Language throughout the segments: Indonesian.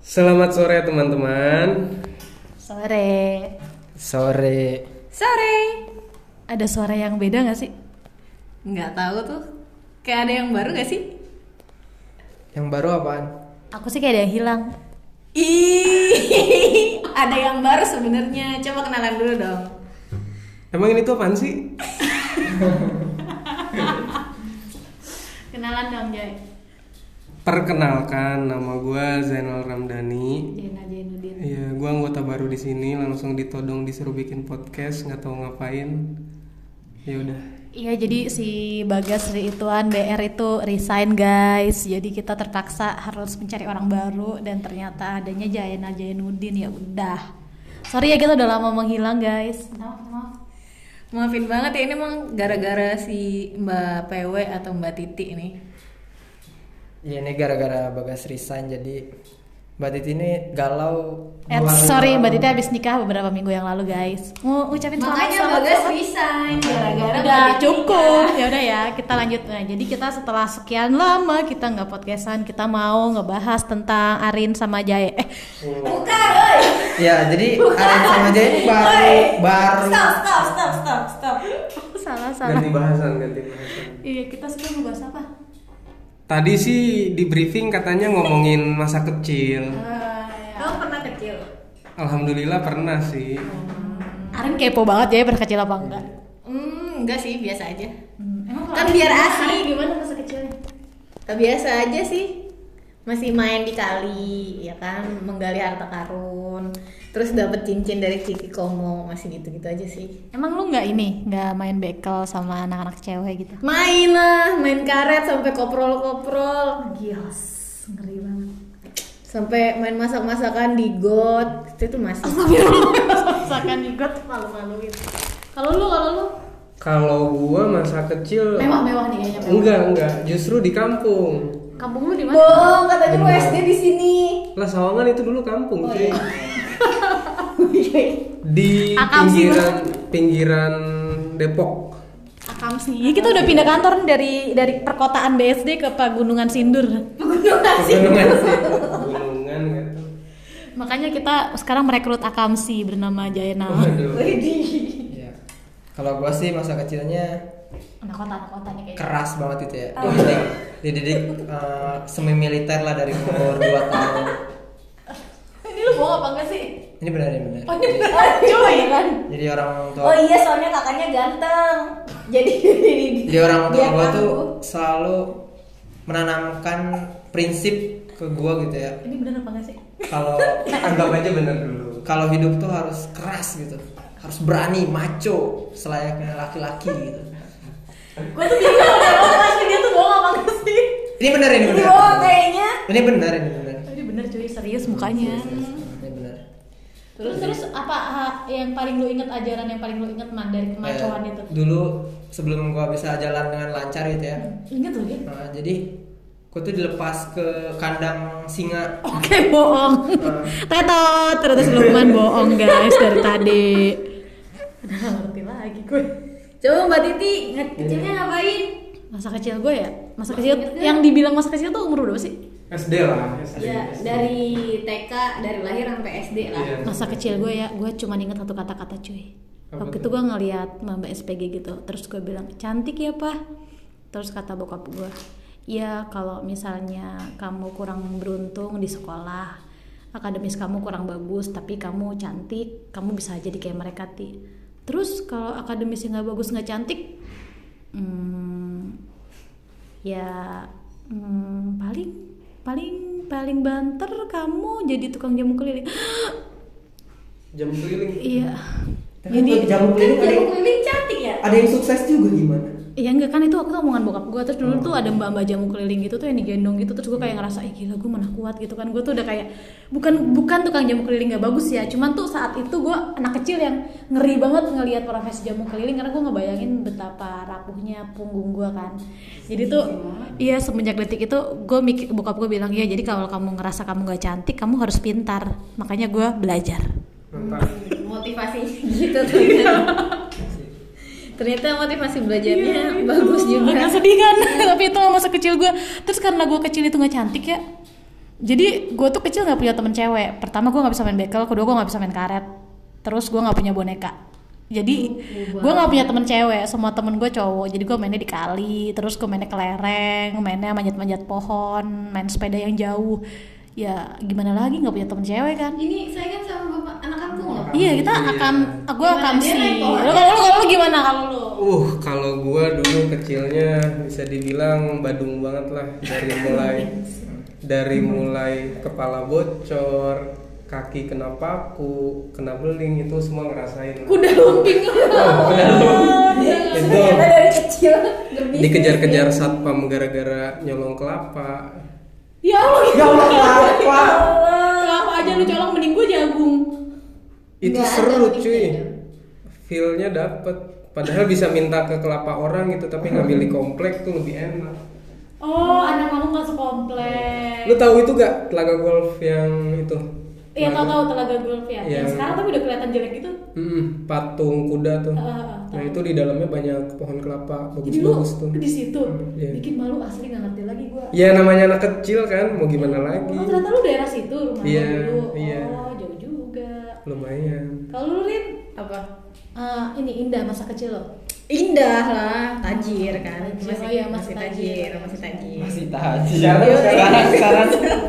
Selamat sore teman-teman. Sore. Sore. Sore. Ada suara yang beda gak sih? Nggak tahu tuh. Kayak ada yang baru gak sih? Yang baru apaan? Aku sih kayak ada yang hilang. Ih, ada yang baru sebenarnya. Coba kenalan dulu dong. Emang ini tuh apaan sih? Kenalan dong, Joy. Perkenalkan nama gue Zainal Ramdhani. Iya, gue anggota baru di sini. Langsung ditodong disuruh bikin podcast, nggak tahu ngapain. Ya udah. Iya, jadi si Bagas Rituan BR itu resign, guys. Jadi kita terpaksa harus mencari orang baru dan ternyata adanya Jaina Jainuddin ya udah. Sorry ya kita udah lama menghilang, guys. Maaf, maaf. Maafin banget ya ini emang gara-gara si Mbak PW atau Mbak Titi ini. Iya ini gara-gara Bagas resign jadi Mbak Titi ini galau Eh, sorry. Mbak Titi habis nikah beberapa minggu yang lalu, guys. Mau ucapin selamat Makanya selamat, Bagas selamat. resign gara-gara udah cukup ya udah ya kita lanjut nah jadi kita setelah sekian lama kita nggak podcastan kita mau ngebahas tentang Arin sama Jaya eh Bukan, oi. Ya jadi Arin sama Jaya ini baru baru Stop, stop, stop, stop, stop. salah salah Ganti bahasan, ganti bahasan. iya kita sekarang ngebahas apa Tadi sih di briefing katanya ngomongin masa kecil. Kamu pernah kecil? Alhamdulillah pernah sih. Arin kepo banget Jaya pernah kecil apa enggak Hmm, enggak sih, biasa aja. emang Kan biar asik. gimana masa kecilnya Eh, Biasa aja sih. Masih main di kali, ya kan, menggali harta karun. Terus dapet cincin dari Ciki Komo, masih gitu-gitu aja sih. emang lu nggak ini nggak main bekel sama anak-anak cewek gitu Main lah, main karet sampai koprol-koprol. gios ngeri banget Sampai main masak-masakan di got. Itu tuh masih. masakan ikut malu-maluin kalau lu kalau lu Kalau gua masa kecil mewah-mewah nih kayaknya mewah. enggak enggak, justru di kampung. kampung lu di mana Bohong, katanya lu SD di sini. Lah Sawangan itu dulu kampung, Oh, cuy. iya. Di Akam sih, pinggiran pinggiran Depok. Akam sih. Ya, kita udah pindah kantor nih dari dari perkotaan BSD ke Pegunungan Sindur. Pegunungan sih. Pegunungan gitu. Makanya kita sekarang merekrut Akamsi bernama Jayana. Waduh. ya. Kalau gua sih masa kecilnya Anak kota anak kota nih kayaknya. keras banget itu ya. Dididik dididik eh, semi militer lah dari umur 2 tahun. Ini lu bohong apa enggak sih? Ini benar ini benar. Oh, ini beneran cuy kan. Jadi orang tua Oh iya, soalnya kakaknya ganteng. Jadi Jadi orang tua gua tuh selalu menanamkan prinsip ke gua gitu ya. Ini bener apa enggak sih? Kalau Anggap aja bener dulu. kalau hidup tuh harus keras gitu harus berani maco selayaknya laki-laki gitu Gue tuh bingung kalau dia tuh bohong apa enggak sih? ini benar ini benar Oh, kayaknya. ini benar ini benar Ini bener cuy, serius mukanya. Ini benar Terus terus apa yang paling lu inget ajaran yang paling lu inget man dari kemacoan Eh, itu? dulu sebelum gua bisa jalan dengan lancar gitu ya Ingat lu ya? nah, jadi gua tuh dilepas ke kandang singa Oke bohong. Tetot ternyata Lukman bohong guys dari tadi. Gak ngerti lagi gue. Coba Mbak Titi, kecilnya ngapain? Masa kecil gue ya, masa kecil yang dibilang masa kecil tuh umur berapa sih? SD lah, SD. Ya, dari TK, dari lahir sampai SD lah. Iya. Masa kecil gue ya, gue cuma inget satu kata-kata cuy. Apa Waktu itu gue ngeliat mbak SPG gitu, terus gue bilang cantik ya pak. Terus kata bokap gue, ya kalau misalnya kamu kurang beruntung di sekolah, akademis kamu kurang bagus, tapi kamu cantik, kamu bisa jadi kayak mereka ti. Terus kalau akademisnya nggak bagus nggak cantik, hmm, ya hmm, paling paling paling banter kamu jadi tukang jamu keliling. Jam keliling. Iya. Jadi jamu Kan keliling ada jamu keliling cantik ya? ada yang sukses juga gimana Iya enggak kan itu waktu itu omongan bokap gue terus dulu tuh ada mbak-mbak jamu keliling gitu tuh yang digendong gitu. Terus gue kayak ngerasa ih gila gue mana kuat gitu kan. Gue tuh udah kayak bukan bukan tukang jamu keliling nggak bagus ya. Cuman tuh saat itu gue anak kecil yang ngeri banget ngelihat profesi jamu keliling karena gue ngebayangin betapa rapuhnya punggung gue kan. Jadi tuh iya. semenjak detik itu gue mikir bokap gue bilang ya jadi kalau kamu ngerasa kamu nggak cantik kamu harus pintar. Makanya gue belajar. Mantap. Motivasi gitu ternyata. Ternyata motivasi belajarnya bagus juga. agak sedih kan? Tapi itu masa kecil gue terus karena gue kecil itu nggak cantik ya jadi gue tuh kecil nggak punya temen cewek. Pertama gue nggak bisa main bekel kedua gue nggak bisa main karet. Terus gue nggak punya boneka. Jadi gue nggak punya temen cewek semua temen gue cowok. Jadi gue mainnya di kali terus gue mainnya kelereng mainnya manjat-manjat pohon main sepeda yang jauh. Ya gimana lagi nggak punya temen cewek kan? Ini saya kan sama bapak kampung loh. iya kita Iya. akan gue akan sih lo kalau lo- lo gimana kalau lo Uh, kalau gua dulu kecilnya bisa dibilang badung banget lah dari mulai dari mulai kepala bocor, kaki kena paku, kena beling itu semua ngerasain. Kuda lumping. Oh, kuda lumping. itu dari kecil dikejar-kejar satpam gara-gara nyolong kelapa. ya Allah Ya Allah, kenapa? kenapa aja lu colong mending gue Itu Nggak seru cuy. ya. Feelnya dapet. Padahal bisa minta ke kelapa orang gitu, tapi ngambil di komplek tuh lebih enak. oh anak kamu masuk komplek Lu tahu itu gak telaga golf yang itu? Iya tau Telaga- tahu telaga golf ya. Iya. Yang sekarang tapi udah kelihatan jelek gitu. Mm, patung kuda tuh. Ah, nah itu di dalamnya banyak pohon kelapa Jadi lu bagus-bagus tuh. di situ Iya. bikin malu asli nggak ngerti lagi gua. Ya namanya anak kecil kan, mau gimana lagi? Oh ternyata lu daerah situ rumah Iya, lu dulu. iya. Oh jauh juga. Lumayan. Kalau lu Rin, Apa? ah, ini indah masa kecil lo. Indah lah, tajir kan. Tajir, Masih, oh iya, masih masih tajir, tajir. masih tajir. Masih tajir. Sekarang, sekarang, sekarang.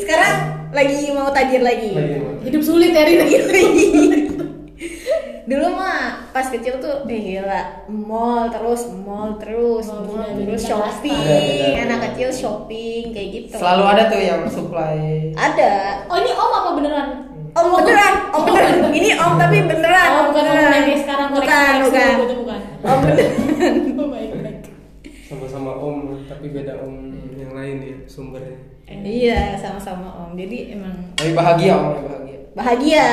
Sekarang lagi mau tajir lagi. Lagi. Hidup sulit ya Rin. Dulu mah pas kecil tuh eh gila mall terus mall terus mall beda, terus shopping anak kecil shopping kayak gitu Selalu ada tuh yang supply. ada Oh ini om apa beneran? Om beneran om beneran ini om tapi beneran Oh bukan om beneran. yang kayak sekarang bukan koleksi bukan itu bukan. om beneran Oh baik baik. Sama-sama om, tapi beda om yang lain ya sumbernya. iya sama-sama om jadi emang Lebih bahagia om, lebih bahagia. bahagia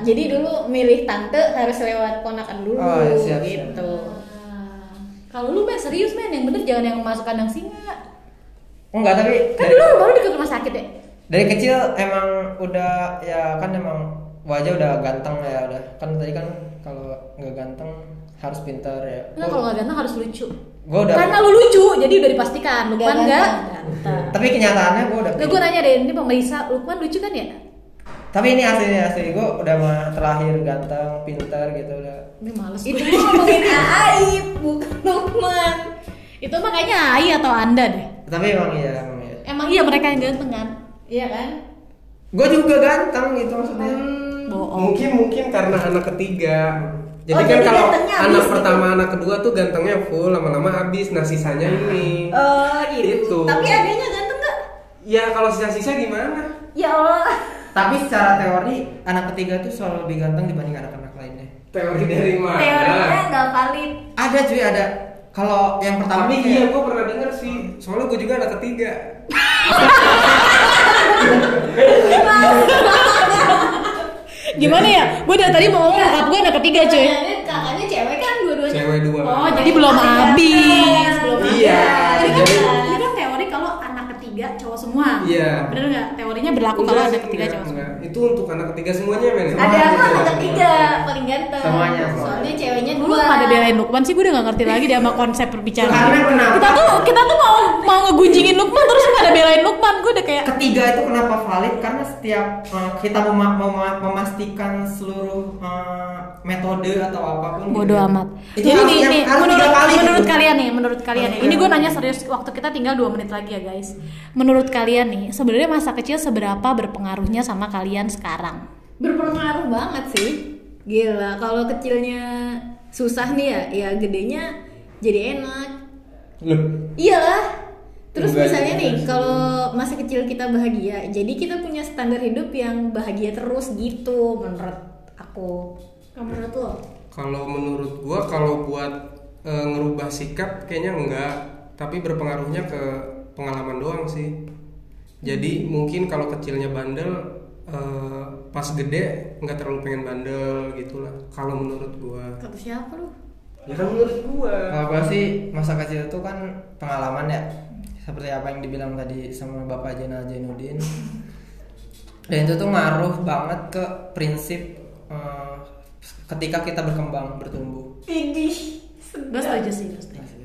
jadi dulu milih tante harus lewat ponakan dulu Oh, ya, siap, siap. gitu Ah, Kalau lu men serius men yang bener jangan yang masuk kandang singa. Enggak, tapi Kan dulu baru deket rumah sakit ya. Dari kecil emang udah ya kan emang wajah udah ganteng ya udah kan tadi kan kalau nggak ganteng harus pintar ya. Enggak kalau nggak ganteng harus lucu. Gue udah. Karena lu lucu, jadi udah dipastikan. Lukman Nggak. Tapi kenyataannya gue udah. Nggak gue nanya deh, ini pemeriksa Lukman lucu kan ya? Tapi ini aslinya asli gue udah mah terlahir ganteng, pintar gitu udah. Ini males itu ngomongin Aib bukan Lukman Itu mah kayaknya Ai atau Anda deh. Tapi emang iya emang iya. Emang iya mereka yang ganteng kan? Iya kan Gue juga ganteng gitu maksudnya. Hmm, Bohong. Mungkin mungkin karena anak ketiga. Jadi Oh, kan jadi kalau gantengnya anak habis gitu. pertama, anak kedua tuh gantengnya full, lama-lama habis. Nah sisanya ini. oh gitu Itu. tapi adanya ganteng nggak Ya kalau sisa-sisa gimana? ya Allah Tapi secara teori anak ketiga tuh selalu lebih ganteng dibanding anak-anak lainnya. Teori dari mana? teorinya nggak valid Ada cuy ada. Kalau yang pertama Tapi iya, gue pernah denger sih. Soalnya gue juga anak ketiga. Gimana ya? Gue dari tadi mau ngomong kakak gue anak ketiga cuy. Kakaknya, kakaknya cewek kan dua-duanya Cewek dua. Oh jadi belum habis, belum Iya, kan, jadi- semua. Iya. Bener nggak? Teorinya berlaku kalau anak sih, ketiga enggak, cowok enggak. Itu untuk anak ketiga semuanya men. ada Semuanya, apa anak ketiga paling ganteng Semuanya, semuanya. soalnya ceweknya Lu dua pada belain Lukman sih gue udah gak ngerti lagi dia sama konsep perbicaraan. Karena kenapa? Kita tuh kita tuh mau mau ngegunjingin Lukman terus lu pada belain Lukman gue udah kayak Ketiga itu kenapa valid? Karena setiap uh, kita mema- mema- memastikan seluruh uh, metode atau apa pun. bodoh gitu. amat. Itu Jadi nih, nih, harus menurut menurut gitu. kalian nih, menurut kalian nih. Ini gue nanya serius waktu kita tinggal dua menit lagi ya guys. Menurut kalian nih, sebenarnya masa kecil seberapa berpengaruhnya sama kalian sekarang? berpengaruh banget sih. Gila kalau kecilnya susah nih ya ya gedenya jadi enak. Loh, iyalah. Terus Enggak misalnya nih kalau masa kecil kita bahagia jadi kita punya standar hidup yang bahagia terus gitu menurut aku. Kamu menurut lo? Kalau menurut gua kalau buat e, ngerubah sikap kayaknya enggak, tapi berpengaruhnya ke pengalaman doang sih. Jadi mungkin kalau kecilnya bandel e, pas gede nggak terlalu pengen bandel gitulah. Kalau menurut gua. kata siapa lu Ya kan menurut gua. Kalau gue sih masa kecil itu kan pengalaman ya seperti apa yang dibilang tadi sama Bapak Jenal Jainuddin. Dan itu tuh ngaruh banget ke prinsip eh, ketika kita berkembang bertumbuh. Idih Gue setuju sih.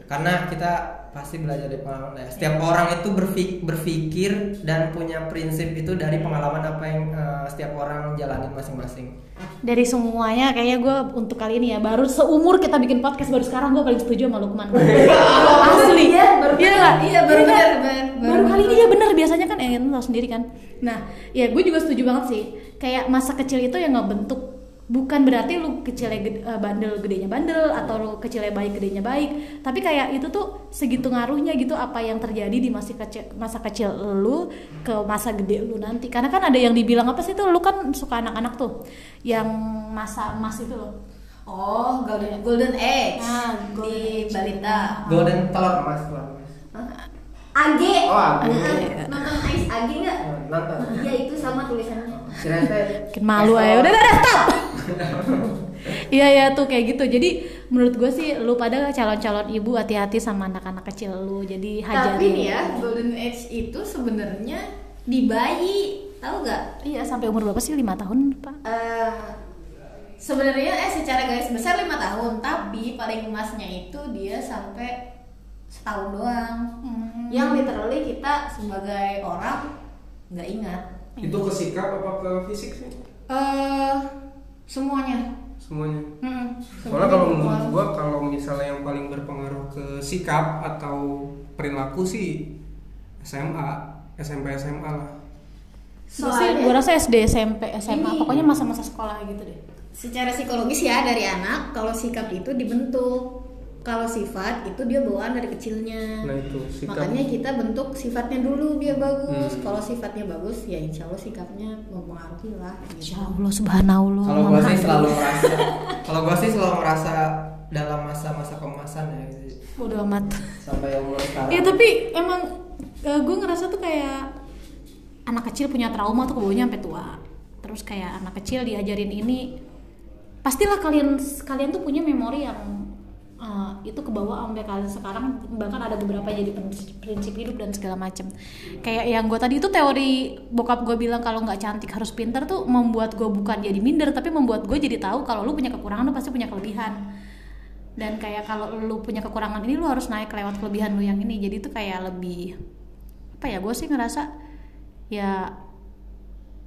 Karena kita pasti belajar dari pengalaman. Ya. Setiap orang itu berfik- berpikir dan punya prinsip itu dari pengalaman apa yang eh, setiap orang jalanin masing-masing. dari semuanya kayaknya gue untuk kali ini ya baru seumur kita bikin podcast baru sekarang gue paling setuju sama Lukman. Asli. Iya, baru Iya iya, baru Iya bener, baru, baru kali ini ya bener. Biasanya kan eh lo sendiri kan. Nah ya gue juga setuju banget sih. Kayak masa kecil itu yang ngebentuk bukan berarti lu kecilnya gede- eh, bandel gedenya bandel atau lu kecilnya baik gedenya baik tapi kayak itu tuh segitu ngaruhnya gitu apa yang terjadi di masa kecil masa kecil lu ke masa gede lu nanti karena kan ada yang dibilang apa sih tuh lu kan suka anak-anak tuh yang masa emas itu loh Oh, golden golden age Nah, golden di age. balita. Golden telur emas telur emas. AG. Oh, AG. Nonton Ais AG nggak? Nonton. Iya itu sama tulisannya. Bikin malu aja udah udah udah, stop iya ya tuh kayak gitu jadi menurut gue sih lu pada calon-calon ibu hati-hati sama anak-anak kecil lu jadi hajarin Tapi nih ya, golden age itu sebenarnya di bayi, tahu nggak? iya sampai umur berapa sih lima tahun pak Eh, sebenarnya eh secara garis besar lima tahun, tapi paling emasnya itu dia sampai setahun doang. Yang literally kita sebagai orang nggak ingat. Itu ke sikap apa ke fisik sih? Eh semuanya. Semuanya. Hmm, Soalnya kalau menurut gua kalau misalnya yang paling berpengaruh ke sikap atau perilaku sih SMA, SMP SMA lah. sih gue rasa SD SMP SMA Ini- pokoknya masa-masa sekolah gitu deh secara psikologis ya dari anak kalau sikap itu dibentuk kalau sifat itu dia bawaan dari kecilnya Nah itu sikap. makanya kita bentuk sifatnya dulu biar bagus Hmm. kalau sifatnya bagus ya insya Allah sikapnya mempengaruhi lah Insya gitu. Allah subhanallah Kalau gue sih selalu merasa, kalau gue sih selalu merasa dalam masa-masa kemasan ya, gitu. Bodo amat sampai umur sekarang. ya tapi emang gue ngerasa tuh kayak anak kecil punya trauma tuh kebawanya sampai tua terus kayak anak kecil diajarin ini pastilah kalian kalian tuh punya memori yang itu kebawa sampai kalian sekarang bahkan ada beberapa jadi prinsip, hidup dan segala macam kayak yang gue tadi itu teori bokap gue bilang kalau nggak cantik harus pintar tuh membuat gue bukan jadi minder tapi membuat gue jadi tahu kalau lu punya kekurangan lu pasti punya kelebihan. Dan kayak kalau lu punya kekurangan ini lu harus naik lewat kelebihan lu yang ini. Jadi itu kayak lebih apa ya gue sih ngerasa ya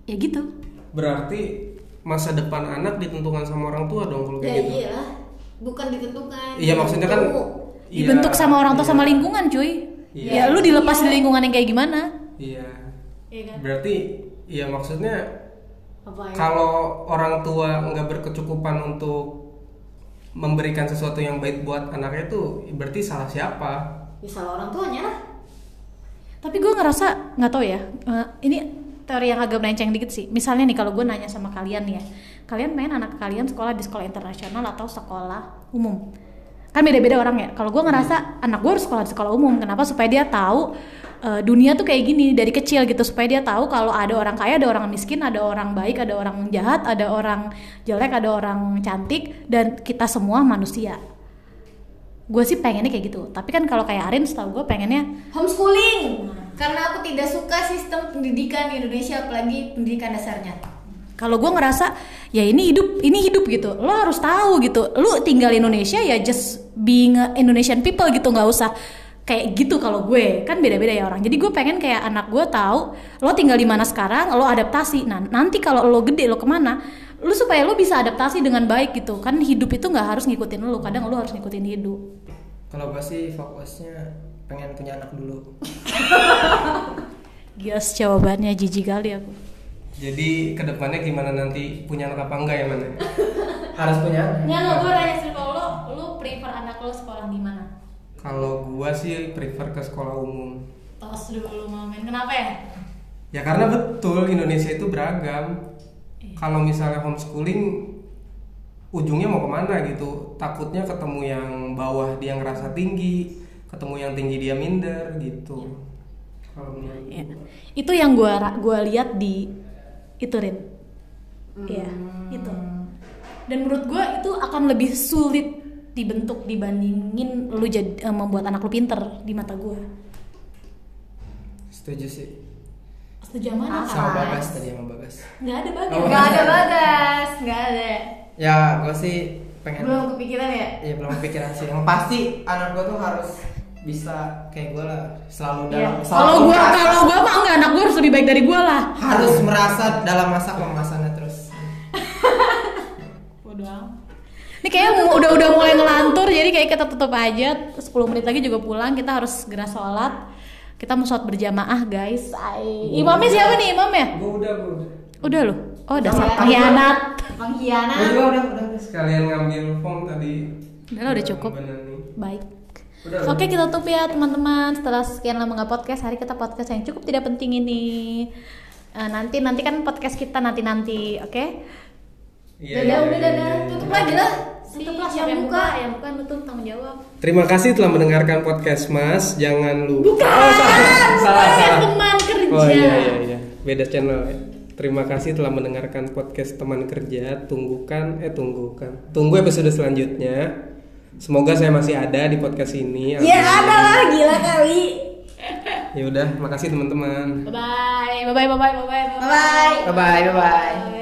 ya gitu. Berarti masa depan anak ditentukan sama orang tua dong kalau ya kayak gitu. iya bukan ditentukan Iya maksudnya kan Dibentuk. iya, sama orang tua iya. sama lingkungan cuy Iya. ya lu dilepas di lingkungan yang kayak gimana Iya. Iya kan? Berarti iya maksudnya apa ya kalau orang tua nggak berkecukupan untuk memberikan sesuatu yang baik buat anaknya itu berarti salah siapa? ya salah orang tuanya lah tapi gue ngerasa nggak tahu ya eh, ini teori yang agak melenceng dikit sih misalnya nih kalau gue nanya sama kalian nih ya kalian main anak kalian sekolah di sekolah internasional atau sekolah umum? Kan beda-beda orang ya. Kalau gue ngerasa anak gue harus sekolah di sekolah umum. Kenapa? Supaya dia tahu eh, dunia tuh kayak gini dari kecil gitu. Supaya dia tahu kalau ada orang kaya ada orang miskin ada orang baik ada orang jahat ada orang jelek ada orang cantik dan kita semua manusia. Gue sih pengennya kayak gitu. Tapi kan kalau kayak Arin setahu gue pengennya homeschooling. Karena aku tidak suka sistem pendidikan di Indonesia apalagi pendidikan dasarnya kalau gue ngerasa ya ini hidup ini hidup gitu. Lo harus tahu gitu. Lo tinggal di Indonesia ya just being a Indonesian people gitu nggak usah kayak gitu kalau gue. Kan beda-beda ya orang. Jadi gue pengen kayak anak gue tahu lo tinggal di mana sekarang lo adaptasi. Nah nanti kalau lo gede lo ke mana lo supaya lo bisa adaptasi dengan baik gitu. Kan hidup itu nggak harus ngikutin lo kadang lo harus ngikutin hidup. Kalau gue sih fokusnya pengen punya anak dulu. Gias jawabannya jijik kali aku Jadi ke depannya gimana nanti punya anak apa enggak ya mana? Harus punya. Nggak, nggak, gue nanya sih kalau lo, lo prefer anak lo sekolah di mana? Kalau gua sih prefer ke sekolah umum. Tos dulu mamen, kenapa ya? Ya karena betul Indonesia itu beragam. Kalau misalnya homeschooling ujungnya mau ke mana gitu? Takutnya ketemu yang bawah dia ngerasa tinggi, ketemu yang tinggi dia minder gitu. Kalau menurut Ya. Itu yang gue gua lihat di itu Rin. Iya, itu. Dan menurut gue itu akan lebih sulit dibentuk dibandingin lu jadi eh, membuat anak lu pinter di mata gue. Setuju sih. Setuju sama mana? Sama Apa? Bagas tadi sama Bagas. Nggak ada bagas. Oh, nggak ada bagas nggak ada Ya gue sih pengen. belum kepikiran ya Iya belum kepikiran sih. Yang pasti anak gue tuh harus bisa kayak gue lah selalu Iya. dalam Kalau selalu gua merasa- kalau gua mah enggak anak gua harus lebih baik dari gua lah. harus merasa dalam masa kemasannya terus Ini kayak udah udah mulai ngelantur jadi kayak kita tutup aja 10 menit lagi juga pulang kita harus segera sholat kita mau sholat berjamaah guys Ay. imamnya siapa nih imamnya Gue udah, gue udah. udah loh oh dasar Udah. pengkhianat Pengkhianat. Udah udah udah. Sekalian ngambil form tadi. udah udah cukup Bener nih. baik Udah, Oke kita tutup ya teman-teman setelah sekian lama nggak podcast hari kita podcast yang cukup tidak penting ini Eh, nanti nanti kan podcast kita nanti nanti oke Iya, Dadah, iya, udah iya, dadah. iya. Tutup lagi lah. tutup lah yang buka. buka yang bukan tutup tanggung jawab Terima kasih telah mendengarkan podcast Mas. Jangan lupa. bukan Oh, salah, salah, salah. teman kerja Oh iya iya iya. Beda channel ya. Terima kasih telah mendengarkan podcast teman kerja. Tunggukan eh tunggukan. Tunggu episode selanjutnya. Semoga saya masih ada di podcast ini. Ya ada lah gila kali. Ya udah, makasih teman-teman. bye bye bye bye bye bye bye Bye bye. bye bye bye bye